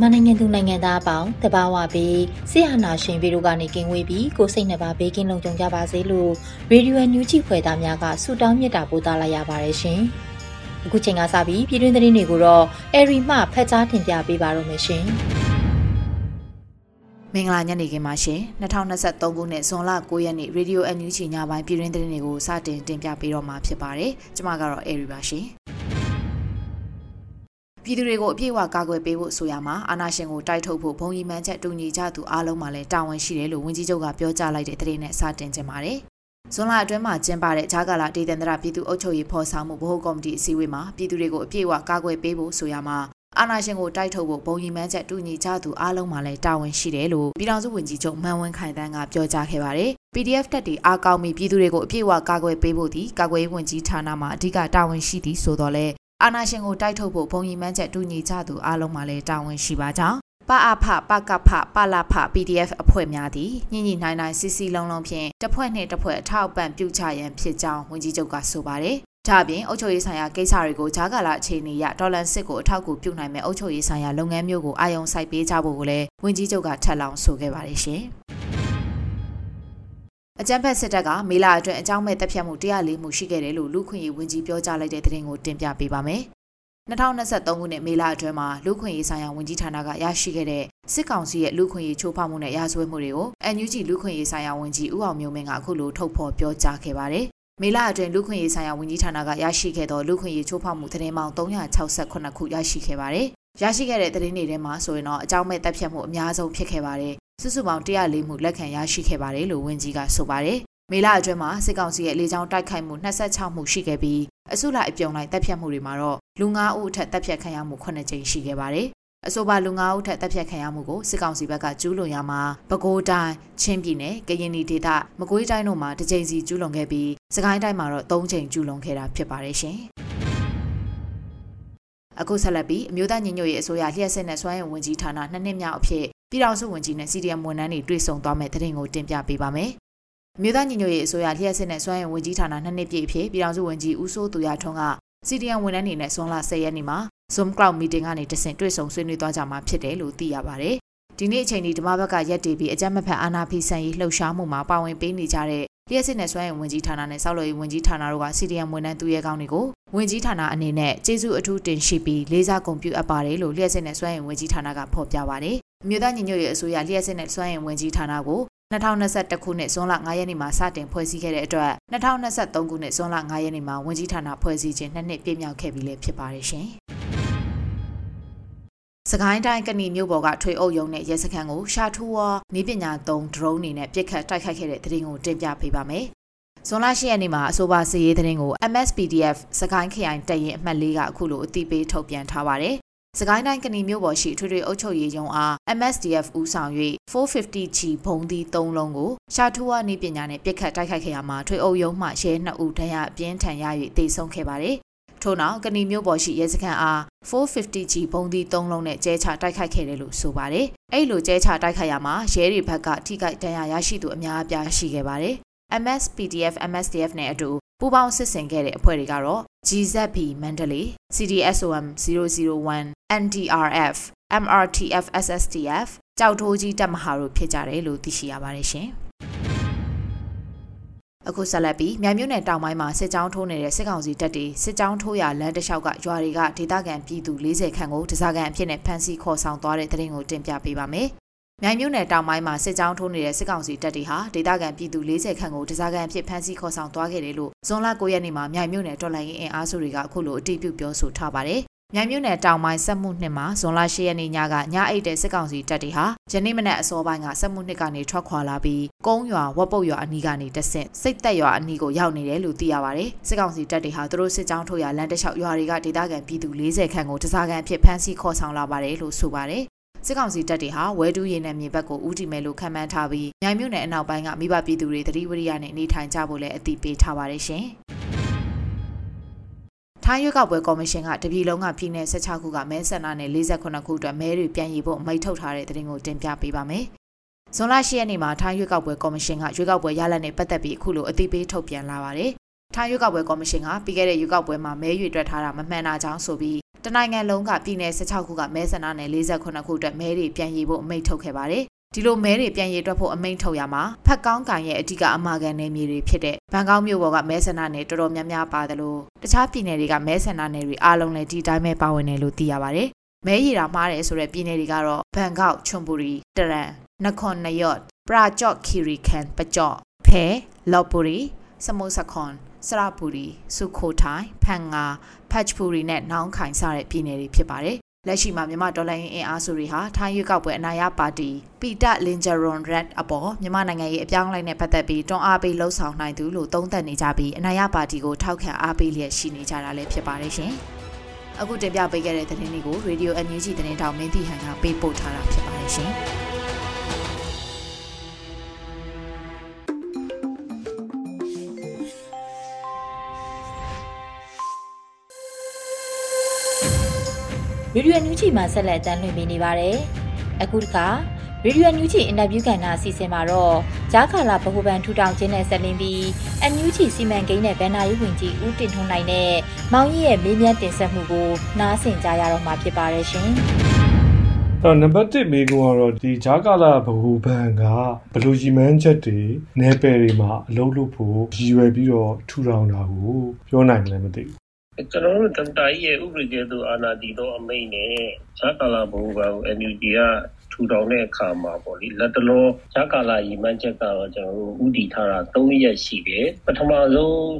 မြန်မာနိုင်ငံသူနိုင်ငံသားအပေါင်းတဘာဝပြီးဆရာနာရှင်ဗီတို့ကနေကင်းဝေးပြီးကိုစိတ်နှပါဘေးကင်းလုံခြုံကြပါစေလို့ရေဒီယိုအန်ယူဂျီဖွယ်သားများကဆုတောင်းမြတ်တာပို့သလာရပါတယ်ရှင်။အခုချိန်ကစပြီးပြည်တွင်းသတင်းတွေကိုတော့အေရီမှဖတ်ကြားတင်ပြပေးပါရမရှင်။မင်္ဂလာညနေခင်းပါရှင်2023ခုနှစ်ဇွန်လ9ရက်နေ့ရေဒီယိုအန်ယူဂျီညပိုင်းပြည်တွင်းသတင်းတွေကိုစတင်တင်ပြပေးတော့မှာဖြစ်ပါတယ်။ကျွန်မကတော့အေရီပါရှင်။ ပြည်သူတွေကိုအပြည့်အဝကာကွယ်ပေးဖို့ဆိုရမှာအာဏာရှင်ကိုတိုက်ထုတ်ဖို့ဘုံကြီးမှန်းချက်တူညီကြသူအားလုံးမှာလည်းတာဝန်ရှိတယ်လို့ဝန်ကြီးချုပ်ကပြောကြားလိုက်တဲ့သတင်းနဲ့စတင်ခြင်းပါတယ်။ဇွန်လအတွင်းမှာကျင်းပတဲ့ဂျာကာလာဒေသန္တရပြည်သူ့အုပ်ချုပ်ရေးဖော်ဆောင်မှုဗဟိုကော်မတီအစည်းအဝေးမှာပြည်သူတွေကိုအပြည့်အဝကာကွယ်ပေးဖို့ဆိုရမှာအာဏာရှင်ကိုတိုက်ထုတ်ဖို့ဘုံကြီးမှန်းချက်တူညီကြသူအားလုံးမှာလည်းတာဝန်ရှိတယ်လို့ပြည်ထောင်စုဝန်ကြီးချုပ်မန်ဝင်းခိုင်တန်းကပြောကြားခဲ့ပါတယ်။ PDF တက်တီအားကောင်းပြီးပြည်သူတွေကိုအပြည့်အဝကာကွယ်ပေးဖို့ဒီကာကွယ်ရေးဝန်ကြီးဌာနမှအဓိကတာဝန်ရှိသည်ဆိုတော့လေ အာနာရှင်ကိုတိုက်ထုတ်ဖို့ဘုံရီမှန်းချက်တူညီကြသူအားလုံးမှာလည်းတာဝန်ရှိပါကြောင်းပအဖပကဖပလဖ PDF အဖွဲ့များသည်ညင်ညင်နိုင်နိုင်စီစီလုံးလုံးဖြင့်တစ်ဖွဲ့နှင့်တစ်ဖွဲ့အထောက်ပံ့ပြုချရန်ဖြစ်ကြောင်းဝန်ကြီးချုပ်ကဆိုပါတယ်။ဒါ့အပြင်အုပ်ချုပ်ရေးဆိုင်ရာကိစ္စတွေကိုဂျာကာလာအခြေအနေအရဒေါ်လာစစ်ကိုအထောက်အကူပြုနိုင်မဲ့အုပ်ချုပ်ရေးဆိုင်ရာလုပ်ငန်းမျိုးကိုအာရုံစိုက်ပေးကြဖို့ကိုလည်းဝန်ကြီးချုပ်ကထပ်လောင်းဆိုခဲ့ပါတယ်ရှင်။ အကြမ်းဖက်စစ်တပ်ကမေလာအတွင်းအကြောင်းမဲ့တပ်ဖြတ်မှု104မှုရှိခဲ့တယ်လို့လူခွင့်ရေးဝန်ကြီးပြောကြားလိုက်တဲ့သတင်းကိုတင်ပြပေးပါမယ်။2023ခုနှစ်မေလအတွင်းမှာလူခွင့်ရေးဆိုင်ရာဝန်ကြီးဌာနကရရှိခဲ့တဲ့စစ်ကောင်စီရဲ့လူခွင့်ရေးချိုးဖောက်မှုနဲ့ရာဇဝတ်မှုတွေကို NUG လူခွင့်ရေးဆိုင်ရာဝန်ကြီးဦးအောင်မျိုးမင်းကအခုလိုထုတ်ဖော်ပြောကြားခဲ့ပါတယ်။မေလအတွင်းလူခွင့်ရေးဆိုင်ရာဝန်ကြီးဌာနကရရှိခဲ့သောလူခွင့်ရေးချိုးဖောက်မှုသတင်းပေါင်း368ခုရရှိခဲ့ပါတယ်။ရရှိခဲ့တဲ့သတင်းတွေထဲမှာဆိုရင်တော့အကြောင်းမဲ့တပ်ဖြတ်မှုအများဆုံးဖြစ်ခဲ့ပါတယ် စုစုပေါင်း104မှုလက်ခံရရှိခဲ့ပါတယ်လို့ဝန်ကြီးကဆိုပါတယ်။မေလအတွင်းမှာစစ်ကောင်စီရဲ့လေကြောင်းတိုက်ခိုက်မှု26မှုရှိခဲ့ပြီးအစုလိုက်အပြုံလိုက်တပ်ဖြတ်မှုတွေမှာတော့လူ9ဦးအထက်တပ်ဖြတ်ခံရမှု9ကြိမ်ရှိခဲ့ပါတယ်။အဆိုပါလူ9ဦးထက်တပ်ဖြတ်ခံရမှုကိုစစ်ကောင်စီဘက်ကကျူးလွန်ရမှာပဲခူးတိုင်းချင်းပြည်နယ်ကရင်ပြည်ဒေသမကွေးတိုင်းတို့မှာတစ်ကြိမ်စီကျူးလွန်ခဲ့ပြီးစကိုင်းတိုင်းမှာတော့3ကြိမ်ကျူးလွန်ခဲ့တာဖြစ်ပါတယ်ရှင်။အခုဆက်လက်ပြီးအမျိုးသားညီညွတ်ရေးအစိုးရလျှက်စစ်နဲ့စွမ်းရည်ဝန်ကြီးဌာနနှစ်နှစ်မြောက်အဖြစ် ပြည်ထောင်စုဝန်ကြီးနဲ့ CDM ဝန်ထမ်းတွေတွေ့ဆုံသွားမယ့်သတင်းကိုတင်ပြပေးပါမယ်။မြို့သားညီညွတ်ရေးအစိုးရလျှက်စစ်နဲ့စွမ်းရည်ဝန်ကြီးဌာနနှစ်နှစ်ပြည့်အဖြစ်ပြည်ထောင်စုဝန်ကြီးဦးစိုးသူရထွန်းက CDM ဝန်ထမ်းတွေနဲ့ဇွန်လ10ရက်နေ့မှာ Zoom Cloud Meeting ကနေတဆင့်တွေ့ဆုံဆွေးနွေးသွားကြမှာဖြစ်တယ်လို့သိရပါတယ်။ဒီနေ့အချိန်ဒီဓမ္မဘက်ကရက်တည်ပြီးအကြမ်းမဖက်အာဏာဖီဆန်ရေးလှုပ်ရှားမှုမှာပါဝင်ပေးနေကြတဲ့လျှက်စစ်နဲ့စွမ်းရည်ဝန်ကြီးဌာနနဲ့စောက်လို့ရေးဝန်ကြီးဌာနတို့က CDM ဝန်ထမ်းသူရဲကောင်းတွေကိုဝန်ကြီးဌာနအနေနဲ့ကျေးဇူးအထူးတင်ရှိပြီးလေးစားဂုဏ်ပြုအပ်ပါတယ်လို့လျှက်စစ်နဲ့စွမ်းရည်ဝန်ကြီးဌာနကဖော်ပြပါတယ်။ မြို့သားညီညွတ်ရေးအစိုးရလျှက်စစ်နဲ့စွမ်းရည်ဝန်ကြီးဌာနကို2021ခုနှစ်ဇွန်လ9ရက်နေ့မှာစတင်ဖွဲ့စည်းခဲ့တဲ့အတွက်2023ခုနှစ်ဇွန်လ9ရက်နေ့မှာဝန်ကြီးဌာနဖွဲ့စည်းခြင်းနှစ်နှစ်ပြည့်မြောက်ခဲ့ပြီလည်းဖြစ်ပါတယ်ရှင်။စကိုင်းတိုင်းကဏီမြို့ပေါ်ကထွေအုပ်ရုံနဲ့ရဲစခန်းကိုရှာထူဝါနီးပညာသုံး drone အနေနဲ့ပစ်ခတ်တိုက်ခိုက်ခဲ့တဲ့သတင်းကိုတင်ပြပေးပါမယ်။ဇွန်လ10ရက်နေ့မှာအဆိုပါစီရေးသတင်းကို MSPDF စကိုင်းခရိုင်တရင်အမှတ်၄ကအခုလိုအသိပေးထုတ်ပြန်ထားပါတယ်။ စကိုင်းတိုင်းကဏီမြို့ပေါ်ရှိထွေထွေအုပ်ချုပ်ရေးရုံးအား MSDF ဦးဆောင်၍ 450G ဘုံသီး၃လုံးကိုရှာထူဝါနီးပညာနဲ့ပစ်ခတ်တိုက်ခိုက်ခဲ့ရမှာထွေအုပ်ရုံးမှရဲ2ဦးဒဏ်ရာပြင်းထန်ရ၍တေဆုံးခဲ့ပါတယ်ထို့နောက်ကဏီမျိုးပေါ်ရှိရဲစခန်းအား 450G ဘုံသီး၃လုံးနဲ့ကျဲချတိုက်ခိုက်ခဲ့တယ်လို့ဆိုပါတယ်။အဲ့လိုကျဲချတိုက်ခိုက်ရမှာရဲတွေဘက်ကထိခိုက်ဒဏ်ရာရရှိသူအများအပြားရှိခဲ့ပါတယ်။ MS PDF MSDF နဲ့အတူ ပူးပေါင်းစစ်ဆင်ခဲ့တဲ့အဖွဲ့တွေကတော့ GZB မန္တလေး CDSOM 001 NDRF MRTF SSTF ကြောက်ထိုးကြီးတပ်မဟာတို့ဖြစ်ကြတယ်လို့သိရှိရပါတယ်ရှင်။အခုဆက်လက်ပြီးမြိုင်မြို့နယ်တောင်ပိုင်းမှာစစ်ကြောင်းထိုးနေတဲ့စစ်ကောင်စီတပ်တွေစစ်ကြောင်းထိုးရလမ်းတစ်လျှောက်ကရွာတွေကဒေသခံပြည်သူ40ခန့်ကိုတစားကန်အဖြစ်နဲ့ဖမ်းဆီးခေါ်ဆောင်သွားတဲ့တဲ့ရင်ကိုတင်ပြပေးပါမယ်။ မြိုင်မြို့နယ်တောင်ပိုင်းမှာစစ်ကြောင်းထိုးနေတဲ့စစ်ကောင်စီတပ်တွေဟာဒေသခံပြည်သူ40ခန့်ကိုတစားကန်အဖြစ်ဖမ်းဆီးခေါ်ဆောင်သွားခဲ့တယ်လို့ဇွန်လ9ရက်နေ့မှာမြိုင်မြို့နယ်တော်လှန်ရေးအင်အားစုတွေကအခုလိုအတည်ပြုပြောဆိုထားပါတယ်မြိုင်မြို့နယ်တောင်ပိုင်းစက်မှုနှစ်မှာဇွန်လ10ရက်နေ့ညကညအိတ်တဲ့စစ်ကောင်စီတပ်တွေဟာယနေ့မနက်အစောပိုင်းကစက်မှုနှစ်ကနေထွက်ခွာလာပြီးကုန်းရွာဝက်ပုတ်ရွာအနီးကနေတဆင့်စိတ်သက်ရွာအနီးကိုရောက်နေတယ်လို့သိရပါတယ်စစ်ကောင်စီတပ်တွေဟာသူတို့စစ်ကြောင်းထုတ်ရာလမ်းတစ်လျှောက်ရွာတွေကဒေသခံပြည်သူ40ခန့်ကိုတစားကန်အဖြစ်ဖမ်းဆီးခေါ်ဆောင်လာပါတယ်လို့ဆိုပါတယ် စစ်ကောင်စီတပ်တွေဟာဝဲတူးရင်နဲ့မြေဘက်ကိုဦးတည်မယ်လို့ခန့်မှန်းထားပြီးမြိုင်မြို့နယ်အနောက်ပိုင်းကမိဘပြည်သူတွေတတိဝရိယနဲ့နေထိုင်ကြဖို့လည်းအသိပေးထားပါတယ်ရှင်။ထိုင်းရွက်ကောက်ပွဲကော်မရှင်ကတပြည်လုံးကပြည်내16ခုကမဲဆန္ဒနယ်48ခုအတွက်မဲတွေပြန်ရည်ဖို့အမိန့်ထုတ်ထားတဲ့သတင်းကိုတင်ပြပေးပါမယ်။ဇွန်လ10ရက်နေ့မှာထိုင်းရွက်ကောက်ပွဲကော်မရှင်ကရွက်ကောက်ပွဲရလဒ်နဲ့ပတ်သက်ပြီးအခုလိုအသိပေးထုတ်ပြန်လာပါတယ်။ ထိုင်းရွက်ကောက်ပွဲကော်မရှင်ကပြီးခဲ့တဲ့ရွက်ကောက်ပွဲမှာမဲရွေတွက်ထားတာမမှန်တာကြောင့်ဆိုပြီးတနိုင်ငံလုံးကပြည်내16ခုကမဲဆန္ဒနယ်48ခုအတွက်မဲတွေပြန်ရည်ဖို့အမိန့်ထုတ်ခဲ့ပါတယ်ဒီလိုမဲတွေပြန်ရည်တွက်ဖို့အမိန့်ထုတ်ရမှာဖက်ကောင်းကန်ရဲ့အဓိကအမှာကန်နယ်မြေတွေဖြစ်တဲ့ဘန်ကောက်မြို့ပေါ်ကမဲဆန္ဒနယ်တော်တော်များများပါတယ်လို့တခြားပြည်နယ်တွေကမဲဆန္ဒနယ်တွေအားလုံးလည်းဒီတိုင်းပဲပါဝင်တယ်လို့သိရပါတယ်။မဲရည်တာမှားတယ်ဆိုတဲ့ပြည်နယ်တွေကတော့ဘန်ကောက်ချွန်ပူရီတရန်နခွန်နယော့ပရာကြော့ခီရီကန်ပကြော့ဖဲလော့ပူရီစမုစခွန် စရာပူရီစုခိုထိုင်ဖန်ငါဖတ်ချပူရီနဲ့နောင်ခိုင်စတဲ့ပြည်နယ်တွေဖြစ်ပါတယ်လက်ရှိမှာမြန်မာဒေါ်လာရင်းအင်အားစုတွေဟာထိုင်းရွေးကောက်ပွဲအနာရပါတီပီတာလင်ဂျာရွန်ရက်အပေါ်မြန်မာနိုင်ငံရဲ့အပြောင်းအလဲနဲ့ပတ်သက်ပြီးတွန်းအားပေးလှုံ့ဆော်နိုင်သူလို့သုံးသပ်နေကြပြီးအနာရပါတီကိုထောက်ခံအားပေးလျက်ရှိနေကြတာလည်းဖြစ်ပါတယ်ရှင်။အခုတင်ပြပေးခဲ့တဲ့သတင်းလေးကို Radio NUG သတင်းတောင်မင်းတီဟန်ကပေးပို့ထားတာဖြစ်ပါတယ်ရှင်။ ရေဒီယိုညူချီမှာဆက်လက်တမ်းလွှင့်ပေးနေပါတယ်။အခုတခါရေဒီယိုညူချီအင်တာဗျူးကဏ္ဍအစီအစဉ်မှာတော့ဂျားခါလာဗဟိုဘဏ်ထူထောင်ခြင်းနဲ့ဆက်လင်းပြီးအန်ယူချီစီမံကိန်းနဲ့ဗန်နာရေးဝင်ကြီးဦးတင်ထွန်းနိုင်တဲ့မောင်ကြီးရဲ့မေးမြန်းတင်ဆက်မှုကိုနားဆင်ကြရတော့မှာဖြစ်ပါတယ်ရှင်။တော့နံပါတ်1မိကုံကတော့ဒီဂျာကာလာဘဟုဘန်ကဘလူဂျီမန်ချက်တွေနယ်ပယ်တွေမှာအလုပ်လုပ်ဖို့ရည်ရွယ်ပြီးတော့ထူထောင်တာကိုပြောနိုင်မလဲမသိဘူး ကျွန်တော်တို့တမတာကြီးရဲ့ဥပဒေကျသူအာဏာတည်သောအမိန့်နဲ့ဈာကာလဘုံက NUG ကထူထောင်တဲ့အခါမှာပေါ့လေလက်တလောဈာကာလရည်မှန်းချက်ကတော့ကျွန်တော်တို့ဥတီထားတာ3ရက်ရှိတယ်ပထမဆုံး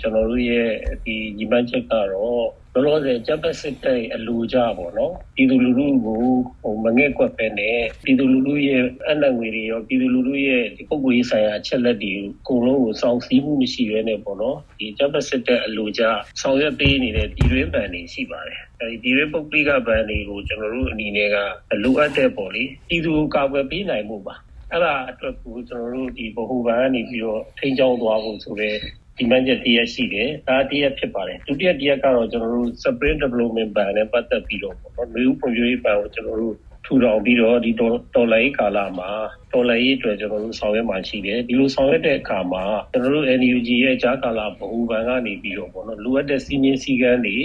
ကျွန်တော်တို့ရဲ့ဒီရည်မှန်းချက်ကတော့ လောလောဆယ်ဂျပန်စစ်တပ်အလူကြပေါ့နော်ပြည်သူလူထုကိုဟိုမငဲ့ကွက်ပဲနဲ့ပြည်သူလူထုရဲ့အနက်ငွေတွေရောပြည်သူလူထုရဲ့ဒီပုဂ္ဂိုလ်ရေးဆိုင်ရာအချက်လက်တွေအကုန်လုံးကိုစောင့်စည်းမှုမရှိရဲနဲ့ပေါ့နော်ဒီဂျပန်စစ်တပ်အလူကြဆောင်ရွက်ပေးနေတဲ့ပြည်တွင်းဗန်တွေရှိပါတယ်အဲဒီပြည်တွင်းပုဂ္ဂလိကဗန်တွေကိုကျွန်တော်တို့အနေနဲ့ကလိုအပ်တဲ့ပေါ့လေပြည်သူကိုကာကွယ်ပေးနိုင်မှုပါအဲ့ဒါအတွက်ကိုကျွန်တော်တို့ဒီဗဟိုဘဏ်ကနေပြီးတော့ထိန်းကျောင်းသွားဖို့ဆိုတဲ့ ဒီမန်ချက်တရက်ရှိတယ်ဒါတရက်ဖြစ်ပါတယ်ဒုတိယတရက်ကတော့ကျွန်တော်တို့ Spring Development Bank နဲ့ပတ်သက်ပြီးတော့ပေါ့နော်လူဦးဖွံ့ဖြိုးရေးဘဏ်ကိုကျွန်တော်တို့ထူထောင်ပြီးတော့ဒီတော်လိုင်းကာလမှာတော်လိုင်းရေးအတွက်ကျွန်တော်တို့ဆောင်ရွက်မှရှိတယ်ဒီလိုဆောင်ရွက်တဲ့အခါမှာကျွန်တော်တို့ NUG ရဲ့ဂျာကာလာဗဟိုဘဏ်ကနေပြီးတော့ပေါ့နော်လိုအပ်တဲ့စီမင်းစည်းကမ်းတွေ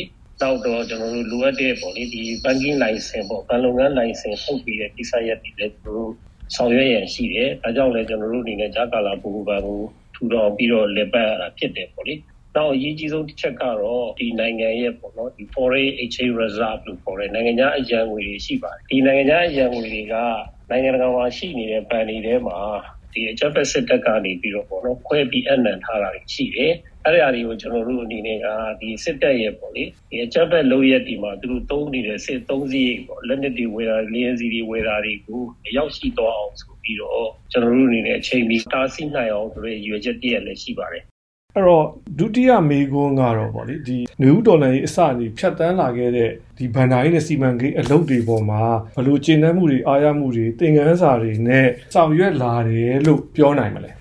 နောက်တော့ကျွန်တော်တို့လိုအပ်တဲ့ပေါ့လေဒီ banking license ပေါ့ဘဏ်လုပ်ငန်း license ထုတ်ပြီးတဲ့ကိစ္စရပ်တွေလည်းကျွန်တော်တို့ဆောင်ရွက်ရန်ရှိတယ်ဒါကြောင့်လည်းကျွန်တော်တို့အနေနဲ့ဂျာကာလာဗဟိုဘဏ်ကို ထူထောင်ပြီးတော့လက်ပတ်ရတာဖြစ်တယ်ပေါ့လေနောက်အရေးကြီးဆုံးတစ်ချက်ကတော့ဒီနိုင်ငံရဲ့ပေါ့နော်ဒီ foreign exchange reserve လို့ခေါ်တဲ့နိုင်ငံခြားအရန်ငွေတွေရှိပါတယ်ဒီနိုင်ငံခြားအရန်ငွေတွေကနိုင်ငံတကာမှာရှိနေတဲ့ဘဏ်တွေထဲမှာဒီအကြက်ဖက်စစ်တပ်ကနေပြီးတော့ပေါ့နော်ခွဲပြီးအနံထားတာရှိတယ်အဲ့ဒီအရာတွေကိုကျွန်တော်တို့အနေနဲ့ကဒီစစ်တပ်ရဲ့ပေါ့လေဒီအကြက်ဖက်လုံရက်ဒီမှာသူတို့သုံးနေတဲ့စစ်သုံးစီးပေါ့လက်နက်တွေဝယ်တာလင်းစီတွေဝယ်တာတွေကိုရောက်ရှိသွားအောင်ဆို ပြီးတော့ကျွန်တော်တို့အနေနဲ့အချိန်မီတားဆီးနိုင်အောင်ဆိုတဲ့ရွေချက်တည်းလည်းရှိပါတယ်အဲ့တော့ဒုတိယမေခွန်းကတော့ဗောလေဒီနယူးဒေါ်လာရေးအစအနီဖြတ်တန်းလာခဲ့တဲ့ဒီဘန်ဒါရေးနဲ့စီမံကိန်းအလုပ်တွေပေါ်မှာဘလို့ကျင့်နှံမှုတွေအားရမှုတွေသင်ခန်းစာတွေနဲ့ဆောင်ရွက်လာတယ်လို့ပြောနိုင်မလဲ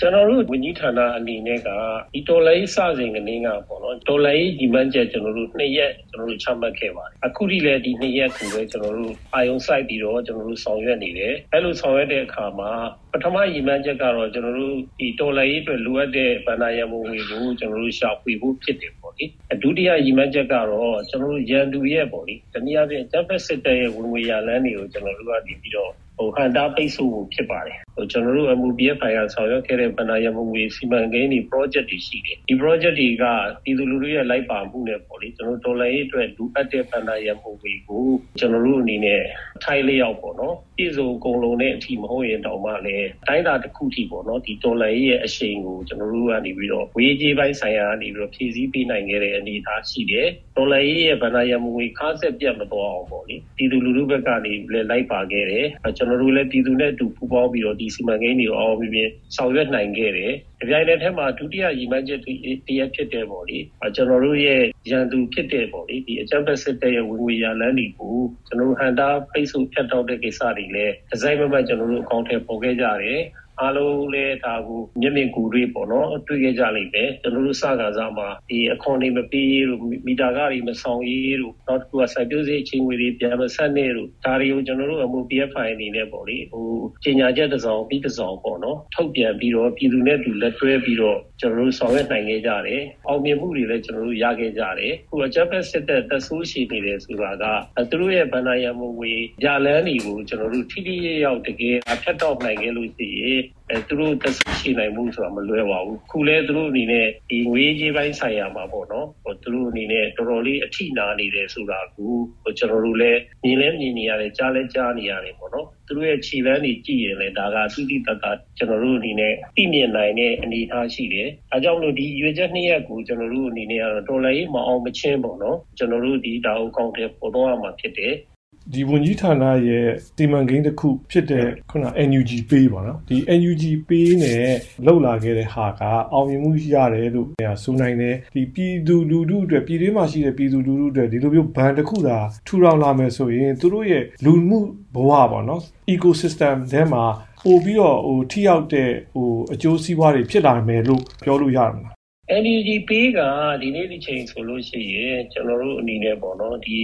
ကျွန်တော်တို့ဝန်ကြီးဌာနအနေနဲ့ကဒီတော်လိုင်းစစဉ်ကနေကပေါ့နော်တော်လိုင်းဒီမန်ချက်ကျွန်တော်တို့နှစ်ရက်ကျွန်တော်တို့ချမှတ်ခဲ့ပါတယ်အခုထိလည်းဒီနှစ်ရက်ကိုပဲကျွန်တော်တို့အာယုံစိုက်ပြီးတော့ကျွန်တော်တို့ဆောင်ရွက်နေတယ်အဲလိုဆောင်ရွက်တဲ့အခါမှာပထမရည်မှန်းချက်ကတော့ကျွန်တော်တို့ဒီတော်လိုင်းအတွက်လိုအပ်တဲ့ဗန္ဒာရမုံတွေကိုကျွန်တော်တို့ရှာဖွေဖို့ဖြစ်တယ်ပေါ့လေဒုတိယရည်မှန်းချက်ကတော့ကျွန်တော်တို့ရန်သူရဲ့ပေါ့လေတနည်းအားဖြင့်ဂျပန်စစ်တပ်ရဲ့ဝင်ငွေရလန်းတွေကိုကျွန်တော်တို့ကဒီပြီးတော့ဟိုဟန်တာပိတ်ဆို့ဖို့ဖြစ်ပါတယ်ဟ ကျွန်တော်တို့ MOPF ဖိုင်ကဆောင်ရွက်ခဲ့တဲ့ဗဏ္ဍာရမငွေစီမံကိန်းတွေ project တွေရှိတယ်ဒီ project တွေကပြည်သူလူထုရဲ့လိုက်ပါမှုနဲ့ပေါ့လေကျွန်တော်တော်လိုင်းရေးအတွက်လူအပ်တဲ့ဗဏ္ဍာရမငွေကိုကျွန်တော်တို့အနေနဲ့ထိုင်လျောက်ပေါ့နော်ပြည်စုံအကုန်လုံးနဲ့အထီမဟုတ်ရင်တောင်မှလည်းတိုင်းတာတစ်ခုထိပေါ့နော်ဒီတော်လိုင်းရေးရဲ့အရှိန်ကိုကျွန်တော်တို့ကနေပြီးတော့ဝေးကြီးပိုင်းဆိုင်ရာကနေပြီးတော့ဖြည့်ဆည်းပေးနိုင်ခဲ့တဲ့အနေအထားရှိတယ်တော်လိုင်းရေးရဲ့ဗဏ္ဍာရမငွေခါဆက်ပြတ်မသွားအောင်ပေါ့လေပြည်သူလူထုဘက်ကနေလည်းလိုက်ပါခဲ့တယ်ကျွန်တော်တို့လည်းပြည်သူနဲ့အတူပူးပေါင်းပြီးတော့ဒီစီမံကိန်းတွေကိုအောင်မြင်ဆောင်ရွက်နိုင်ခဲ့တယ်။ဒီပြိုင်နယ်ထဲမှာဒုတိယရည်မှန်းချက်တရက်ဖြစ်တဲ့ပေါ့လေ။ကျွန်တော်တို့ရဲ့ရန်သူဖြစ်တဲ့ပေါ့လေဒီအကြမ်းဖက်စစ်တပ်ရဲ့ဝင်ငွေရလန်းတွေကိုကျွန်တော်တို့ဟန်တာပိတ်ဆို့ဖြတ်တောက်တဲ့ကိစ္စတွေလည်းဒီဇိုင်းမမကျွန်တော်တို့အကောင့်ထဲပေါ်ခဲ့ကြတယ်။ အားလုံးလည်းဒါကိုမျက်မြင်ကူတွေပေါ့နော်တွေ့ခဲ့ကြလိမ့်မယ်ကျွန်တော်တို့စကားစားမှာဒီအခွန်တွေမပေးလို့မီတာကားတွေမဆောင်ရေးလို့နောက်တစ်ခုကစိုက်ပျိုးစေအချိန်ငွေတွေပြန်မဆက်နေလို့ဒါတွေကိုကျွန်တော်တို့အမှု PFI အနေနဲ့ပေါ့လေဟိုကြေညာချက်တစ်စောင်ပြီးတစ်စောင်ပေါ့နော်ထုတ်ပြန်ပြီးတော့ပြည်သူနဲ့တူလက်တွဲပြီးတော့ကျွန်တော်တို့ဆောင်ရွက်နိုင်ခဲ့ကြတယ်အောင်မြင်မှုတွေလည်းကျွန်တော်တို့ရခဲ့ကြတယ်ခုအကြမ်းဖက်စစ်တပ်တပ်ဆိုးရှိနေတယ်ဆိုတာကသူတို့ရဲ့ဗန္ဒာယမဝေရလန်းတွေကိုကျွန်တော်တို့ထိထိရောက်တကယ်အဖြတ်တော့နိုင်ခဲ့လို့ရှိရင်အဲသူတို့သက်ရှိနိုင်မှုဆိုတာမလွယ်ပါဘူးခုလဲသူတို့အနေနဲ့ဒီငွေကြီးပိုင်းဆိုင်ရာမှာပေါ့နော်ဟိုသူတို့အနေနဲ့တော်တော်လေးအထိနာနေတယ်ဆိုတာကိုဟိုကျွန်တော်တို့လည်းမြင်လဲမြင်နေရတယ်ကြားလဲကြားနေရတယ်ပေါ့နော်သူတို့ရဲ့ခြေလမ်းတွေကြည့်ရင်လည်းဒါကသုတိတတကျွန်တော်တို့အနေနဲ့သိမြင်နိုင်တဲ့အနေအထားရှိတယ်။အဲကြောင့်လို့ဒီရွေချက်နှစ်ရက်ကိုကျွန်တော်တို့အနေနဲ့ကတော့တော်လည်းမအောင်မချင်းပေါ့နော်။ကျွန်တော်တို့ဒီဒါကိုကောင်းတဲ့ပေါ်တော့မှာဖြစ်တယ်။ ဒီဝန်ကြီးဌာနရဲ့တီမန်ကိန်းတစ်ခုဖြစ်တဲ့ခုန NUG Pay ပေါ့နော်ဒီ NUG Pay နဲ့လောက်လာခဲ့တဲ့ဟာကအောင်မြင်မှုရတယ်လို့ဆိုနိုင်တယ်ဒီပြည်သူလူထုအတွက်ပြည်တွင်းမှာရှိတဲ့ပြည်သူလူထုအတွက်ဒီလိုမျိုးဘဏ်တစ်ခုသာထူထောင်လာမယ်ဆိုရင်သူတို့ရဲ့လူမှုဘဝပေါ့နော် ecosystem ထဲမှာပို့ပြီးတော့ဟိုထိရောက်တဲ့ဟိုအကျိုးစီးပွားတွေဖြစ်လာမယ်လို့ပြောလို့ရမှာ NUG ပေးကဒီနေ့ဒီချိန်ဆိုလို့ရှိရင်ကျွန်တော်တို့အနေနဲ့ပေါ့နော်ဒီ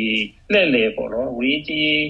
လှည့်လေပေါ့နော်ငွေကြီး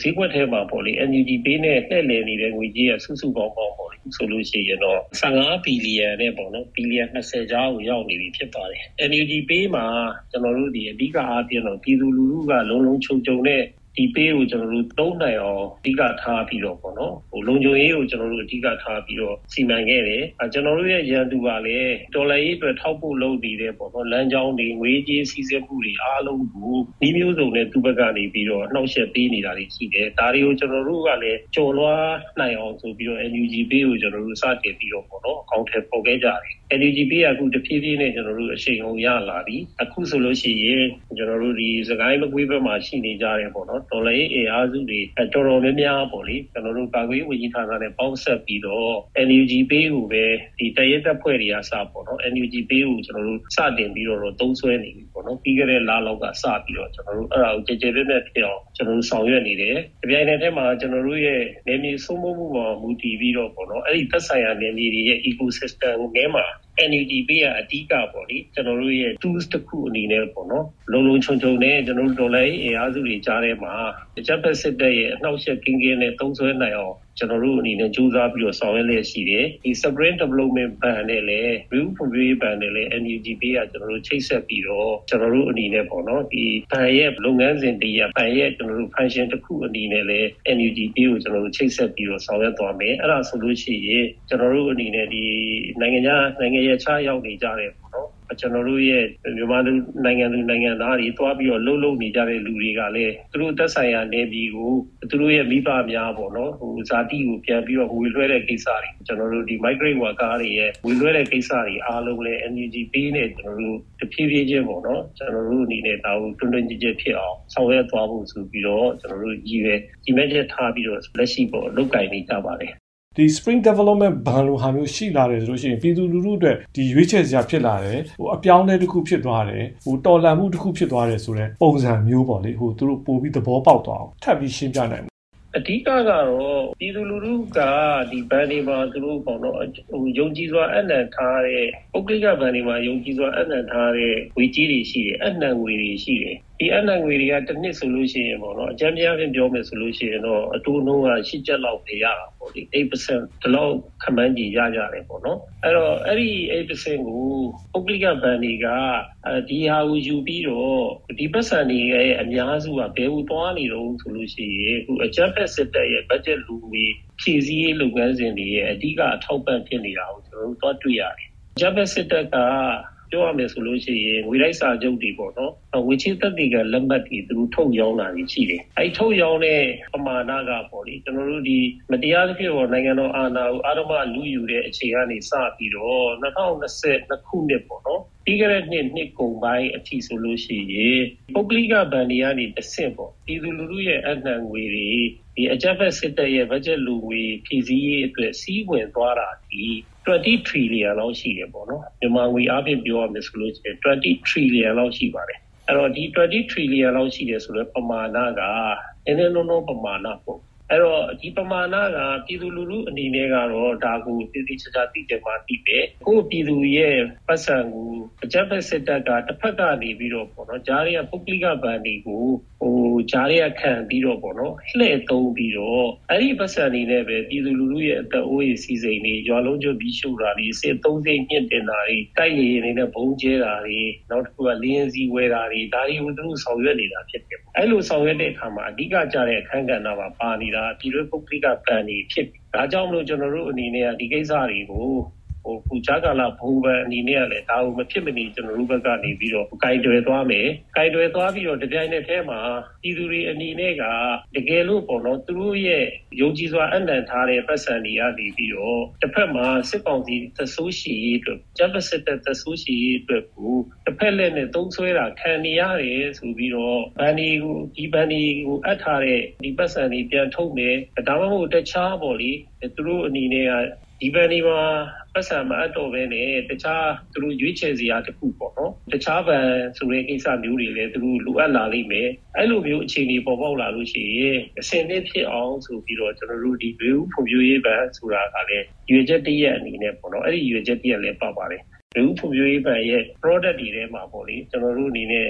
ဈေးကွက်ထဲမှာပေါ့လေ NUG ပေးနဲ့လှည့်လေနေတဲ့ငွေကြီးကစုစုပေါင်းပေါင်းပေါ့လေဆိုလို့ရှိရင်တော့15ဘီလီယံနဲ့ပေါ့နော်ဘီလီယံ20ကျော်ကိုရောက်နေပြီဖြစ်ပါတယ် NUG ပေးမှာကျွန်တော်တို့ဒီအဓိကအားဖြင့်တော့ပြည်သူလူထုကလုံးလုံးချုံချုံနဲ့ ဒီပေးကိုကျွန်တော်တို့သုံးနိုင်အောင်အဓိကထားပြီးတော့ပေါ့နော်ဟိုလုံခြုံရေးကိုကျွန်တော်တို့အဓိကထားပြီးတော့စီမံခဲ့တယ်အဲကျွန်တော်တို့ရဲ့ရန်သူကလည်းဒေါ်လာရေးအတွက်ထောက်ဖို့လုပ်နေတယ်ပေါ့နော်လမ်းကြောင်းတွေငွေကြေးစီးဆင်းမှုတွေအားလုံးကိုဒီမျိုးစုံနဲ့သူ့ဘက်ကနေပြီးတော့နှောက်ယှက်ပေးနေတာတွေရှိတယ်ဒါတွေကိုကျွန်တော်တို့ကလည်းကြော်လွှားနိုင်အောင်ဆိုပြီးတော့ NUG ပေးကိုကျွန်တော်တို့စတင်ပြီးတော့ပေါ့နော်အကောင့်ထဲပေါ်ခဲ့ကြတယ် NUG ပေးကအခုတဖြည်းဖြည်းနဲ့ကျွန်တော်တို့အရှိန်ဟုန်ရလာပြီအခုဆိုလို့ရှိရင်ကျွန်တော်တို့ဒီစကိုင်းမကွေးဘက်မှာရှိနေကြတယ်ပေါ့နော်ဒေါ်လာရေးအင်အားစုတွေတော်တော်များများပေါ့လေကျွန်တော်တို့ကာကွယ်ဝင်ကြီးဌာနနဲ့ပေါင်းဆက်ပြီးတော့ NUG ပေးကိုပဲဒီတရဲတပ်ဖွဲ့တွေကစပေါ့နော် NUG ပေးကိုကျွန်တော်တို့စတင်ပြီးတော့သုံးဆွဲနေပြီပေါ့နော်ပြီးခဲ့တဲ့လလောက်ကစပြီးတော့ကျွန်တော်တို့အဲ့ဒါကိုကြည်ကြဲပြည့်ပြည့်ဖြစ်အောင်ကျွန်တော်တို့ဆောင်ရွက်နေတယ်ဒီပြိုင်နယ်ထဲမှာကျွန်တော်တို့ရဲ့နေမြေဆုံးမမှုပေါ်မူတည်ပြီးတော့ပေါ့နော်အဲ့ဒီသက်ဆိုင်ရာနေမြေတွေရဲ့ ecosystem ထဲမှာ NUD ပေးရအဓိကပေါ့လေကျွန်တော်တို့ရဲ့ tools တစ်ခုအနေနဲ့ပေါ့နော် လုံလုံခြုံခြုံနဲ့ကျွန်တော်တို့ဒေါ်လာရေးအင်အားစုတွေကြားထဲမှာဂျပန်စစ်တပ်ရဲ့အနှောက်အယှက်ကင်းကင်းနဲ့သုံးဆွဲနိုင်အောင်ကျွန်တော်တို့အနေနဲ့စူးစမ်းပြီးတော့ဆောင်ရွက်လျက်ရှိတယ်ဒီ Spring Development Ban နဲ့လည်း View for View Ban နဲ့လည်း NUG ပေးရကျွန်တော်တို့ချိတ်ဆက်ပြီးတော့ကျွန်တော်တို့အနေနဲ့ပေါ့နော်ဒီ ban ရဲ့လုပ်ငန်းစဉ်တည်းရ ban ရဲ့ကျွန်တော်တို့ function တစ်ခုအနေနဲ့လည်း NUG ပေးကိုကျွန်တော်တို့ချိတ်ဆက်ပြီးတော့ဆောင်ရွက်သွားမယ်အဲ့ဒါဆိုလို့ရှိရင်ကျွန်တော်တို့အနေနဲ့ဒီနိုင်ငံခြားနိုင်ငံရဲ့ခြားရောက်နေကြတယ်ပေါ့နော် ကျွန်တော်တို့ရဲ့မြန်မာလူနိုင်ငံလူနိုင်ငံသားတွေတွားပြီးတော့လှုပ်လှုပ်နေကြတဲ့လူတွေကလည်းသူတို့သက်ဆိုင်ရာနေပြည်ကိုသူတို့ရဲ့မိဘများပေါ့နော်ဟိုဇာတိကိုပြန်ပြီးတော့ဝေလွှဲတဲ့ကိစ္စတွေကျွန်တော်တို့ဒီ migrant worker တွေရဲ့ဝေလွှဲတဲ့ကိစ္စတွေအားလုံးလည်း NUG ပေးနေကျွန်တော်တို့တဖြည်းဖြည်းချင်းပေါ့နော်ကျွန်တော်တို့အနေနဲ့ဒါကိုတွန်းတွန်းကြည်ကြည်ဖြစ်အောင်ဆောင်ရွက်သွားဖို့ဆိုပြီးတော့ကျွန်တော်တို့ရည်ရွယ်ဒီမဲ့ချက်ထားပြီးတော့လက်ရှိပေါ့လုတ်ကင်နေကြပါတယ် ဒီ spring development ဘဏ်လိုဟာမျိုးရှိလာတယ်ဆိုလို့ရှိရင်ပြည်သူလူထုအတွက်ဒီရွေးချယ်စရာဖြစ်လာတယ်ဟိုအပြောင်းလဲတစ်ခုဖြစ်သွားတယ်ဟိုတော်လှန်မှုတစ်ခုဖြစ်သွားတယ်ဆိုတော့ပုံစံမျိုးပေါ့လေဟိုသူတို့ပို့ပြီးသဘောပေါက်သွားအောင်ထပ်ပြီးရှင်းပြနိုင်အဓိကကတော့ပြည်သူလူထုကဒီဘဏ်တွေမှာသူတို့ပေါ့နော်ဟိုယုံကြည်စွာအနံ့ထားတဲ့ပုဂ္ဂလိကဘဏ်တွေမှာယုံကြည်စွာအနံ့ထားတဲ့ဝေကြီးတွေရှိတယ်အနံ့ငွေတွေရှိတယ် ဒီအနံငွေတွေကတစ်နှစ်ဆိုလို့ရှိရင်ပေါ့နော်အကြမ်းပြားဖြင့်ပြောမယ်ဆိုလို့ရှိရင်တော့အတူနှုံးကရှစ်ချက်လောက်ပြရတာပေါ့ဒီ8%ဒီလောက်ခမန်းကြီးရကြတယ်ပေါ့နော်အဲ့တော့အဲ့ဒီ8%ကိုပုဂ္ဂလိကဘဏ်တွေကဒီဟာကိုယူပြီးတော့ဒီပတ်စံတွေရဲ့အများစုကဘယ်လိုသွားနေတော့ဆိုလို့ရှိရင်အခုအကြမ်းဖက်စစ်တပ်ရဲ့ budget လူတွေဖြည့်ဆည်းရေးလုပ်ငန်းစဉ်တွေရဲ့အဓိကအထောက်ပံ့ဖြစ်နေတာကိုကျွန်တော်တို့သွားတွေ့ရတယ်။အကြမ်းဖက်စစ်တပ်က ပြောရမယ်ဆိုလို့ရှိရင်ငွေလိုက်စာချုပ်တွေပေါ့နော်ငွေချေးသက်တွေကလက်မှတ်တွေသူတို့ထုတ်ရောင်းတာတွေရှိတယ်အဲထုတ်ရောင်းတဲ့ပမာဏကပေါ့လေကျွန်တော်တို့ဒီမတရားသဖြင့်ပေါ့နိုင်ငံတော်အာဏာကိုအာရမလူယူတဲ့အခြေအနေစပြီးတော့2022ခုနှစ်ပေါ့နော်ပြီးခဲ့တဲ့နှစ်နှစ်ကုန်ပိုင်းအထိဆိုလို့ရှိရင်ပုဂ္ဂလိကဗန်တွေကနေတဆင့်ပေါ့ပြည်သူလူထုရဲ့အနှံငွေတွေဒီအကြက်ဖက်စစ်တပ်ရဲ့ budget လူငွေဖြည့်ဆည်းရေးအတွက်စီးဝင်သွားတာဒီ 20 trillion လောက်ရှိတယ်ပေါ့နော်မြန်မာငွေအားဖြင့်ပြောရမယ်ဆိုလို့ရှိရင်20 trillion လောက်ရှိပါတယ်အဲ့တော့ဒီ20 trillion လောက်ရှိတယ်ဆိုတော့ပမာဏကနည်းနည်းလုံးလုံးပမာဏပေါ့ အဲ့တော့ဒီပမာဏကပြည်သူလူထုအနေနဲ့ကတော့ဒါကိုတည်တည်ချာချာသိတယ်မှာသိတယ်ကိုပြည်သူရဲ့ပတ်စံကိုအကြက်ဖက်စစ်တပ်ကတစ်ဖက်ကနေပြီးတော့ပေါ့နော်ဂျားတွေကပုဂ္ဂလိကဗန်တွေကိုဟိုဂျားတွေကခံပြီးတော့ပေါ့နော်လှည့်သုံးပြီးတော့အဲ့ဒီပတ်စံတွေနဲ့ပဲပြည်သူလူထုရဲ့အသက်အိုးရေးစီစိန်တွေရွာလုံးကျွတ်ပြီးရှုတာတွေစစ်သုံးစိတ်ညှင့်တင်တာတွေတိုက်ရည်နေနဲ့ဘုံကျဲတာတွေနောက်တစ်ခုကလင်းစီဝဲတာတွေဒါတွေကိုသူတို့ဆောင်ရွက်နေတာဖြစ်တယ်အဲ့လိုဆောင်ရွက်တဲ့အခါမှာအဓိကကြတဲ့အခန်းကဏ္ဍမှာပါနေတာပြည်တွင်းပုဂ္ဂလိကဗန်တွေဖြစ်ဒါကြောင့်မလို့ကျွန်တော်တို့အနေနဲ့ကဒီကိစ္စတွေကို ဟိုပူချာကာလာဘူဘန်အနေနဲ့ကလည်းဒါကိုမဖြစ်မနေကျွန်တော်တို့ဘက်ကနေပြီးတော့ဂိုင်တွယ်သွားမယ်ဂိုင်တွယ်သွားပြီးတော့တပြိုင်နက်တည်းမှာပြည်သူတွေအနေနဲ့ကတကယ်လို့ပေါ့နော်သူတို့ရဲ့ယုံကြည်စွာအနံ့ထားတဲ့ပတ်စံတွေကနေပြီးတော့တစ်ဖက်မှာစစ်ကောင်စီသဆိုးရှိရေးအတွက်ဂျပစစ်တဲ့သဆိုးရှိရေးအတွက်ကိုတစ်ဖက်လက်နဲ့သုံးဆွဲတာခံနေရတယ်ဆိုပြီးတော့ဘန်ဒီကိုဒီဘန်ဒီကိုအပ်ထားတဲ့ဒီပတ်စံတွေပြန်ထုတ်မယ်ဒါမှမဟုတ်တခြားပေါ့လေသူတို့အနေနဲ့က ဒီဘန်ဒီမှာပတ်စံမအပ်တော့ဘဲနဲ့တခြားသူတို့ရွေးချယ်စရာတခုပေါ့နော်တခြားဘန်ဆိုတဲ့ကိစ္စမျိုးတွေလည်းသူတို့လိုအပ်လာလိမ့်မယ်အဲ့လိုမျိုးအခြေအနေပေါ်ပေါက်လာလို့ရှိရင်အစင်သစ်ဖြစ်အောင်ဆိုပြီးတော့ကျွန်တော်တို့ဒီဝေဦးဖွံ့ဖြိုးရေးဘန်ဆိုတာကလည်းရွေချက်တရက်အနေနဲ့ပေါ့နော်အဲ့ဒီရွေချက်တရက်လည်းပါပါတယ်ဝေဦးဖွံ့ဖြိုးရေးဘန်ရဲ့ product တွေထဲမှာပေါ့လေကျွန်တော်တို့အနေနဲ့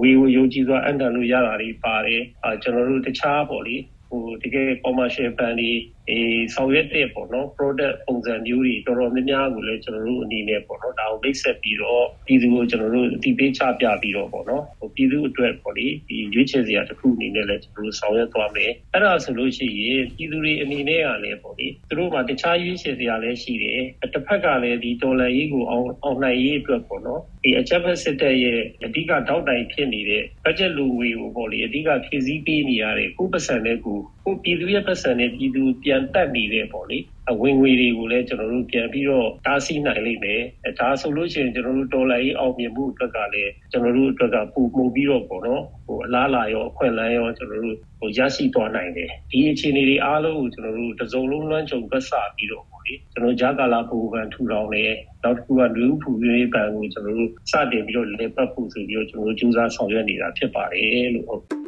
ဝေဝယုံကြည်စွာအန်တန်လို့ရတာတွေပါတယ်အာကျွန်တော်တို့တခြားပေါ့လေဟိုတကယ် commercial ဘန်တွေ အေးဆောင်ရွက်တဲ့ပေါ့နော် product ပုံစံမျိုးတွေတော်တော်များများကိုလည်းကျွန်တော်တို့အနေနဲ့ပေါ့နော်ဒါကိုမိတ်ဆက်ပြီးတော့ပြည်သူကိုကျွန်တော်တို့အတိပေးချပြပြီးတော့ပေါ့နော်ဟိုပြည်သူအတွက်ပေါ့လေဒီရွေးချယ်စရာတစ်ခုအနေနဲ့လည်းကျွန်တော်တို့ဆောင်ရွက်သွားမယ်အဲ့ဒါဆိုလို့ရှိရင်ပြည်သူတွေအနေနဲ့ကလည်းပေါ့လေသူတို့မှာတခြားရွေးချယ်စရာလည်းရှိတယ်တစ်ဖက်ကလည်းဒီဒေါ်လာရေးကိုအောင်အောင်နိုင်ရေးအတွက်ပေါ့နော်ဒီအချက်ဖက်စစ်တပ်ရဲ့အဓိကတောက်တိုင်ဖြစ်နေတဲ့ budget လူငွေကိုပေါ့လေအဓိကဖြည့်ဆည်းပေးနေရတဲ့ကိုပတ်စံနဲ့ကိုကိုပြည်သူရဲ့ပတ်စံနဲ့ပြည်သူပြန်တက်နေတဲ့ပေါ့လေအဝင်ငွေတွေကိုလည်းကျွန်တော်တို့ပြန်ပြီးတော့တားဆီးနိုင်လိမ့်မယ်။ဒါဆိုလို့ရှိရင်ကျွန်တော်တို့ဒေါ်လာရေးအောင်မြင်မှုအတွက်ကလည်းကျွန်တော်တို့အတွက်ကပုံမှုပြီးတော့ပေါ့နော်။ဟိုအလားလာရောအခွင့်အလမ်းရောကျွန်တော်တို့ဟိုရရှိသွားနိုင်တယ်။ဒီအခြေအနေတွေအားလုံးကိုကျွန်တော်တို့တစုံလုံးလွှမ်းခြုံပတ်စပြီးတော့ပေါ့လေ။ကျွန်တော်ဂျာကာလာဘူဗန်ထူထောင်နေနောက်တစ်ခုကလူဥဖူရေးဘဏ်ကိုကျွန်တော်တို့စတင်ပြီးတော့လေပတ်ဖို့ဆိုပြီးတော့ကျွန်တော်တို့ကြိုးစားဆောင်ရွက်နေတာဖြစ်ပါတယ်လို့ဟုတ်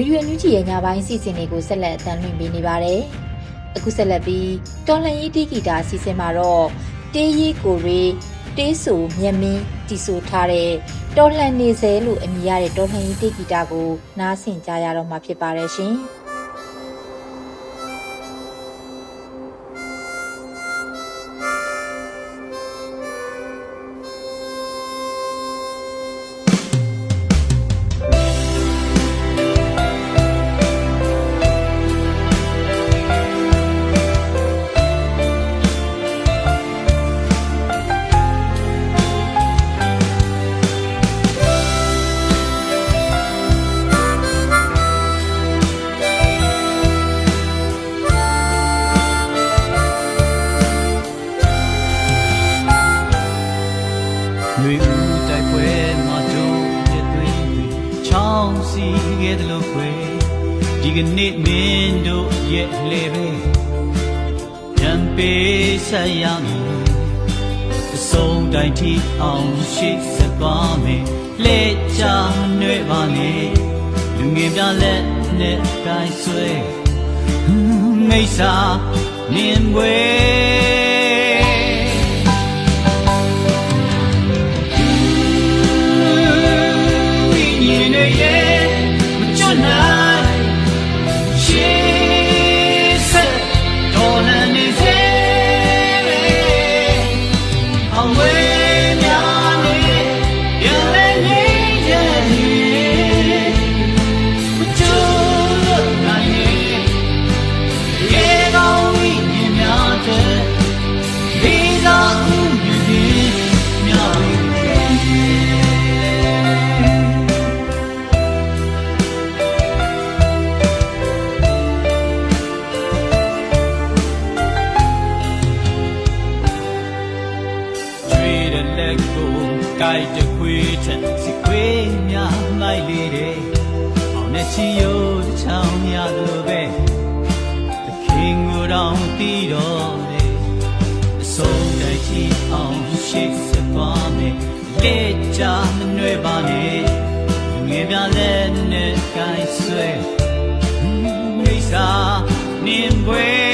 ဗီဒီယိုညူးချီရဲ့ညပိုင်းစီစဉ်တွေကိုဆက်လက်အသံလွှင့်ပေးနေပါတယ်။အခုဆက်လက်ပြီးတော်လှန်ရေးတီဂီတာအစီအစဉ်မှာတော့တေးရီကိုရီတေးဆူမြက်မင်းတီဆူထားတဲ့တော်လှန်နေစဲလို့အမည်ရတဲ့တော်လှန်ရေးတီဂီတာကိုနားဆင်ကြရတော့မှာဖြစ်ပါတယ်ရှင်။ မိစ္ဆာမြင်ွယ် နဲ့ကိုင်းဆွဲမိစာနင်းပွဲ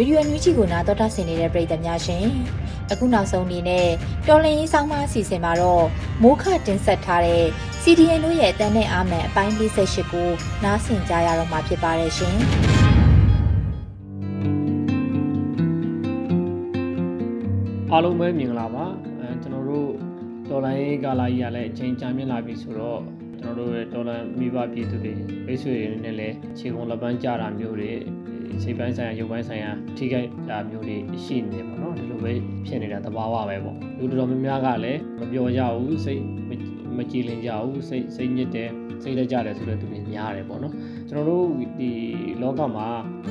ဗီဒီယိုအန်ယူဂျီကိုနားတော်တာဆင်နေတဲ့ပရိသတ်များရှင်အခုနောက်ဆုံးအနေနဲ့တော်လင်းရေးဆောင်မအစီအစဉ်မှာတော့မိုးခတင်ဆက်ထားတဲ့ CDN တို့ရဲ့အတန်းနဲ့အာမန်အပိုင်း48ကိုနားဆင်ကြရတော့မှာဖြစ်ပါတယ်ရှင်အားလုံးပဲမြင်လာပါအဲကျွန်တော်တို့တော်လိုင်းကာလာကြီးကလည်းအချိန်ကြာမြင့်လာပြီဆိုတော့ကျွန်တော်တို့ရဲ့တော်လန်မိဘပြည်သူတွေမိတ်ဆွေတွေနဲ့လည်းခြေကုံလက်ပန်းကြတာမျိုးတွေ စိတ်ပိုင်းဆိုင်ရာရုပ်ပိုင်းဆိုင်ရာထိခိုက်တာမျိုးတွေရှိနေတယ်ပေါ့နော်ဒီလိုပဲဖြစ်နေတာသဘာဝပဲပေါ့လူတော်များများကလည်းမပြောကြဘူးစိတ်မကြည်လင်ကြဘူးစိတ်စိတ်ညစ်တယ်စိတ်လက်ကြတယ်ဆိုတဲ့သူတွေများတယ်ပေါ့နော်ကျွန်တော်တို့ဒီလောကမှာ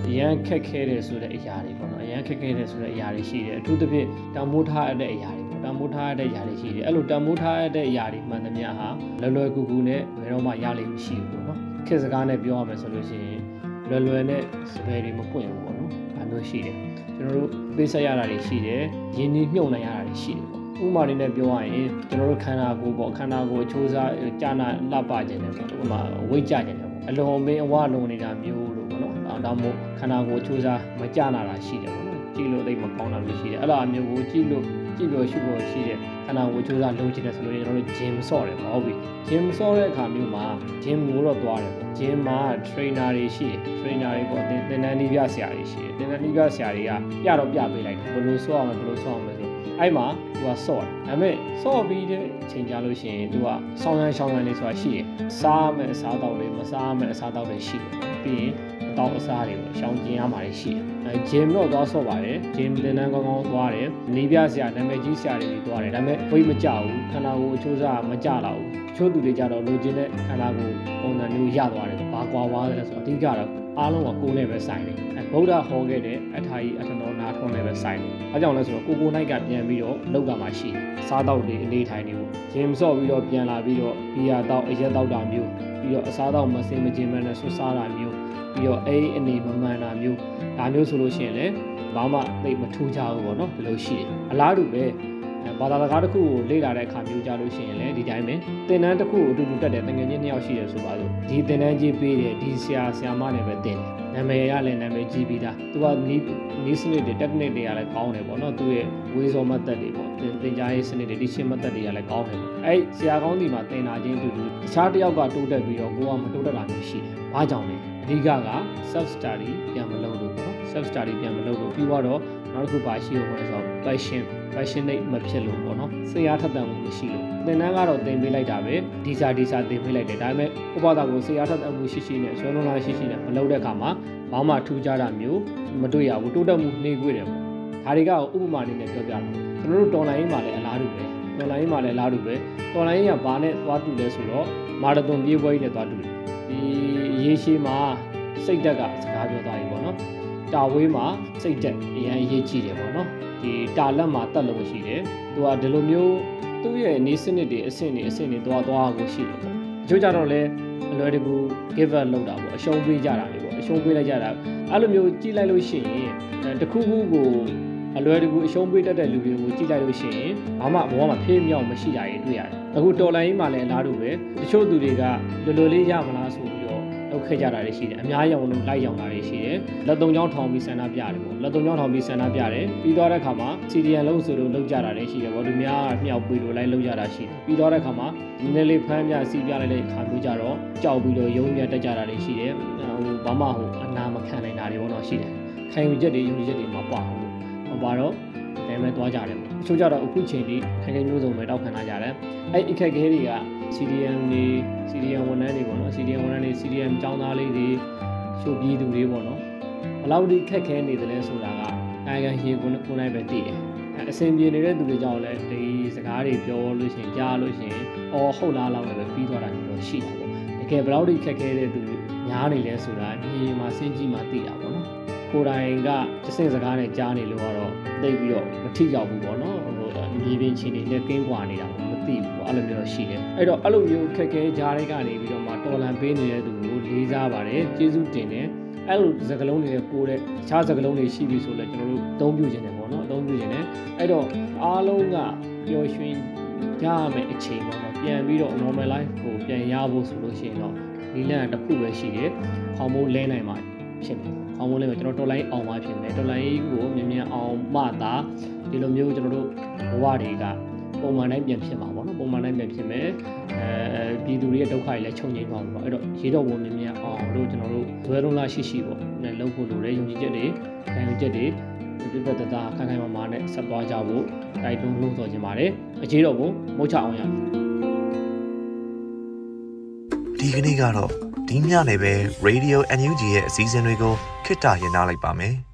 အရန်ခက်ခဲတယ်ဆိုတဲ့အရာတွေပေါ့နော်အရန်ခက်ခဲတယ်ဆိုတဲ့အရာတွေရှိတယ်အထူးသဖြင့်တံမိုးထားတဲ့အရာတွေပေါ့တံမိုးထားတဲ့အရာတွေရှိတယ်အဲ့လိုတံမိုးထားတဲ့အရာတွေမှန်သမျှဟာလွယ်လွယ်ကူကူနဲ့ဘယ်တော့မှရလိမ့်မရှိဘူးပေါ့နော်ခေတ်စကားနဲ့ပြောရမယ်ဆိုလို့ရှိရင် လွယ်လွယ်နဲ့စပယ်တွေမပွင့်ဘူးပေါ့နော်ဒါမျိုးရှိတယ်ကျွန်တော်တို့ပေးဆက်ရတာတွေရှိတယ်ရင်းနှီးမြုပ်နှံရတာတွေရှိတယ်ပေါ့ဥမာလေးနဲ့ပြောရရင်ကျွန်တော်တို့ခန္ဓာကိုယ်ပေါ့ခန္ဓာကိုယ်အချိုးစားကြာနာလှပခြင်းတယ်ပေါ့ဥမာဝိတ်ကြခြင်းတယ်ပေါ့အလွန်မင်းအဝလွန်နေတာမျိုးလို့ပေါ့နော်ဒါမှမဟုတ်ခန္ဓာကိုယ်အချိုးစားမကြာနာတာရှိတယ်ပေါ့နော်ကြည့်လို့သိမကောင်းတာမျိုးရှိတယ်အဲ့လိုအမျိုးကိုကြည့်လို့ ကြည့်လို့ရှုလို့ရှိတဲ့ခန္ဓာကိုယ်ချိုးစားလုံးချင်တယ်ဆိုလို့ကျွန်တော်တို့ gym ဆော့တယ်ပေါ့ဟုတ်ပြီ gym ဆော့တဲ့အခါမျိုးမှာ gym ကိုတော့သွားတယ်ပေါ့ gym မှာ trainer တွေရှိတယ် trainer တွေပေါ့သင်တန်းနီးပြဆရာတွေရှိတယ်သင်တန်းနီးပြဆရာတွေကပြတော့ပြပေးလိုက်တယ်ဘယ်လိုဆော့အောင်ဘယ်လိုဆော့အောင်လဲဆို အဲ့မှာသူကကဆော့တယ်ဒါပေမဲ့ဆော့ပြီးတဲ့အချိန်ကြလို့ရှိရင် तू ကဆောင်းရမ်းရှောင်းရမ်းလေးဆိုတာရှိတယ်စားမယ်အစားတောက်လေးမစားမယ်အစားတောက်လေးရှိတယ်ပြီးရင်အတောက်အစားတွေကိုရှောင်းကျင်ရမှာရှိတယ်အဲဂျင်တော့သွားဆော့ပါတယ်ဂျင်တင်တန်းကောင်းကောင်းသွားတယ်နေပြဆရာနာမည်ကြီးဆရာတွေသွားတယ်ဒါပေမဲ့ဝိတ်မကြဘူးခန္ဓာကိုယ်အချိုးစားမကြတော့ဘူးချို့သူတွေကြတော့လိုချင်တဲ့ခန္ဓာကိုယ်ပုံစံမျိုးရသွားတယ်ဘာကွာသွားတယ်ဆိုတော့အဓိကတော့အားလုံးကကိုယ်နဲ့ပဲဆိုင်တယ်ဗုဒ္ဓဟောခဲ့တဲ့အထာကြီးအထနော နာထွန်းနဲ့ပဲဆိုင်တယ်။အဲကြောင့်လဲဆိုတော့ကိုကိုနိုင်ကပြန်ပြီးတော့လောက်ကမှရှိတယ်။စားတော့တွေအနေထိုင်နေဖို့ဂျင်ဆော့ပြီးတော့ပြန်လာပြီးတော့ဘီယာတော့အရက်တော့တာမျိုးပြီးတော့အစားတော့မစင်မကျင်မနဲ့ဆွစားတာမျိုးပြီးတော့အိအနေမမှန်တာမျိုးဒါမျိုးဆိုလို့ရှိရင်လည်းဘာမှသိမထူးကြဘူးပေါ့နော်ဒီလိုရှိတယ်။အလားတူပဲ ဘာသာစကားတစ်ခုကိုလေ့လာတဲ့အခါမျိုးကြလို့ရှိရင်လည်းဒီတိုင်းပဲသင်တန်းတစ်ခုကိုအတူတူတက်တဲ့တငယ်ချင်းနှစ်ယောက်ရှိတယ်ဆိုပါစို့ဒီသင်တန်းကြီးပေးတယ်ဒီဆရာဆရာမတွေပဲသင်တယ်နာမည်ရလည်းနာမည်ကြီးပြီးသားသူကနီးနီးစနစ်တွေ technique တွေကလည်းကောင်းတယ်ပေါ့နော်သူရဲ့ဝေးစောမသက်တွေပေါ့သင်ကြားရေးစနစ်တွေဒီရှင်းမသက်တွေကလည်းကောင်းတယ်ပေါ့အဲ့ဆရာကောင်းဒီမှာသင်တာချင်းအတူတူတခြားတစ်ယောက်ကတိုးတက်ပြီးတော့ကိုကမတိုးတက်တာမျိုးရှိတယ်ဘာကြောင့်လဲအဓိကက self study ပြန်မလုပ်လို့ပေါ့နော် self study ပြန်မလုပ်လို့ပြီးတော့ နောက်တစ်ခုပါရှိလို့ဆိုတော့ passion passionate မဖြစ်လို့ပေါ့နော်စိတ်အားထက်သန်မှုမရှိလို့သင်တန်းကတော့သင်ပေးလိုက်တာပဲဒီစာဒီစာသင်ပေးလိုက်တယ်ဒါပေမဲ့ဥပဒေကိုစိတ်အားထက်သန်မှုရှိရှိနဲ့ဆွဲလုံးလားရှိရှိနဲ့မလုပ်တဲ့အခါမှာဘာမှထူးခြားတာမျိုးမတွေ့ရဘူးတိုးတက်မှုနှေးကွေးတယ်ပေါ့ဒါတွေကဥပမာအနေနဲ့ပြောပြတာကျွန်တော်တို့တော်လိုင်းမှာလည်းအလားတူပဲတော်လိုင်းမှာလည်းအလားတူပဲတော်လိုင်းကဘာနဲ့သွားတူလဲဆိုတော့မာရသွန်ပြေးပွဲကြီးနဲ့သွားတူတယ်ဒီရေရှည်မှာစိတ်တက်ကစကားပြောသွားပြီပေါ့နော် တာဝေးမှာစိတ်တက်အရင်အရေးကြီးတယ်ပေါ့နော်ဒီတာလက်မှာတက်လို့ရှိတယ်သူကဒီလိုမျိုးသူ့ရဲ့နေစနစ်တွေအဆင့်တွေအဆင့်တွေသွားသွားကိုရှိတယ်ပေါ့တချို့ကြတော့လဲအလွယ်တကူ give up လုပ်တာပေါ့အရှုံးပေးကြတာလေပေါ့အရှုံးပေးလိုက်ကြတာအဲ့လိုမျိုးကြည့်လိုက်လို့ရှိရင်တခုခုကိုအလွယ်တကူအရှုံးပေးတတ်တဲ့လူတွေကိုကြည့်လိုက်လို့ရှိရင်ဘာမှဘောမှာဖေးမြောက်မရှိတာတွေတွေ့ရတယ်အခုတော်လိုင်းကြီးမှာလည်းအလားတူပဲတချို့သူတွေကလွယ်လွယ်လေးရမလားဆိုပြီးတော့ လုပ်ခဲ့ကြတာတွေရှိတယ်အများရောင်လို့လိုက်ရောင်တာတွေရှိတယ်လက်သုံးချောင်းထောင်ပြီးဆန္ဒပြတယ်ပေါ့လက်သုံးချောင်းထောင်ပြီးဆန္ဒပြတယ်ပြီးတော့တဲ့ခါမှာ CDN လုံးဆိုလို့လုပ်ကြတာတွေရှိတယ်ပေါ့လူများမြောက်ပြီးလို့လိုက်လုပ်ကြတာရှိတယ်ပြီးတော့တဲ့ခါမှာနည်းနည်းလေးဖမ်းပြစီပြလိုက်တဲ့ခါမျိုးကြတော့ကြောက်ပြီးတော့ရုံးမြတက်ကြတာတွေရှိတယ်ဟိုဘာမှဟိုအနာမခံနိုင်တာတွေပေါ့နော်ရှိတယ်ခံယူချက်တွေယုံကြည်ချက်တွေမပါဘူးမပါတော့ဒါပေမဲ့သွားကြတယ်ပေါ့တချို့ကြတော့အခုချိန်ထိခိုင်ခိုင်မျိုးစုံပဲတောက်ခံလာကြတယ်အဲ့အခက်အခဲတွေက CDM တွေ CDM ဝန်ထမ်းတွေပေါ့နော် CDM ဝန်ထမ်းတွေ CDM ចောင်းသားလေးတွေရှို့ပြည်သူတွေပေါ့နော်ဘယ်လောက်ဒီခက်ခဲနေတယ်လဲဆိုတာကနိုင်ငံရေကိုကိုနိုင်ပဲသိတယ်အဆင်ပြေနေတဲ့သူတွေကြောင့်လည်းဒီစကားတွေပြောလို့ရှိရင်ကြားလို့ရှိရင်အော်ဟုတ်လားလောက်လည်းပဲပြီးသွားတာမျိုးတော့ရှိတာပေါ့တကယ်ဘယ်လောက်ဒီခက်ခဲတဲ့သူတွေများနေလဲဆိုတာဒီမှာစဉ်းကြည့်မှသိတာပေါ့နော်ကိုယ်တိုင်ကတဆင့်စကားနဲ့ကြားနေလို့ကတော့သိပြီးတော့မထိရောက်ဘူးပေါ့နော်ဟိုမြေပြင်ချင်းတွေနဲ့ကင်းကွာနေတာပေါ့မ သိဘူးပေါ့အဲ့လိုမျိုးရှိတယ်အဲ့တော့အဲ့လိုမျိုးခက်ခဲကြားတွေကနေပြီးတော့မှတော်လန်ပေးနေတဲ့သူကိုလေးစားပါတယ်ကျေးဇူးတင်တယ်အဲ့လိုစကလုံးတွေပိုးတဲ့တခြားစကလုံးတွေရှိပြီဆိုလဲကျွန်တော်တို့အသုံးပြုခြင်းတယ်ပေါ့နော်အသုံးပြုခြင်းတယ်အဲ့တော့အားလုံးကပျော်ရွှင်ရမယ်အချိန်ပေါ့နော်ပြန်ပြီးတော့ normal life ကိုပြန်ရဖို့ဆိုလို့ရှိရင်တော့ဒီလန်တစ်ခုပဲရှိတယ်ခေါင်းမိုးလဲနိုင်မှာဖြစ်မယ်ခေါင်းမိုးလဲမှာကျွန်တော်တော်လိုင်းအောင်မှဖြစ်မယ်တော်လိုင်းကိုမြန်မြန်အောင်မှသာဒီလိုမျိုးကျွန်တော်တို့ဘဝတွေက ပုံမှန်တိုင်းပြန်ဖြစ်မှာပေါ့နော်ပုံမှန်တိုင်းပြန်ဖြစ်မယ်အဲပြည်သူတွေရဲ့ဒုက္ခတွေလည်းချုပ်ငြိမ်းသွားမှာပေါ့အဲ့တော့ရေတော့ဝင်မြင်မြင်အောင်လို့ကျွန်တော်တို့ဇွဲလုံးလားရှိရှိပေါ့နဲ့လုပ်ဖို့လိုတယ်ယုံကြည်ချက်တွေခံယူချက်တွေပြပြတတခိုင်ခိုင်မာမာနဲ့ဆက်သွားကြဖို့တိုက်တွန်းလို့ဆိုချင်ပါတယ်အခြေတော့ကိုမုတ်ချအောင်ရဒီကနေ့ကတော့ဒီညနေပဲ Radio NUG ရဲ့အစည်းအဝေးကိုခਿੱတရနာလိုက်ပါမယ်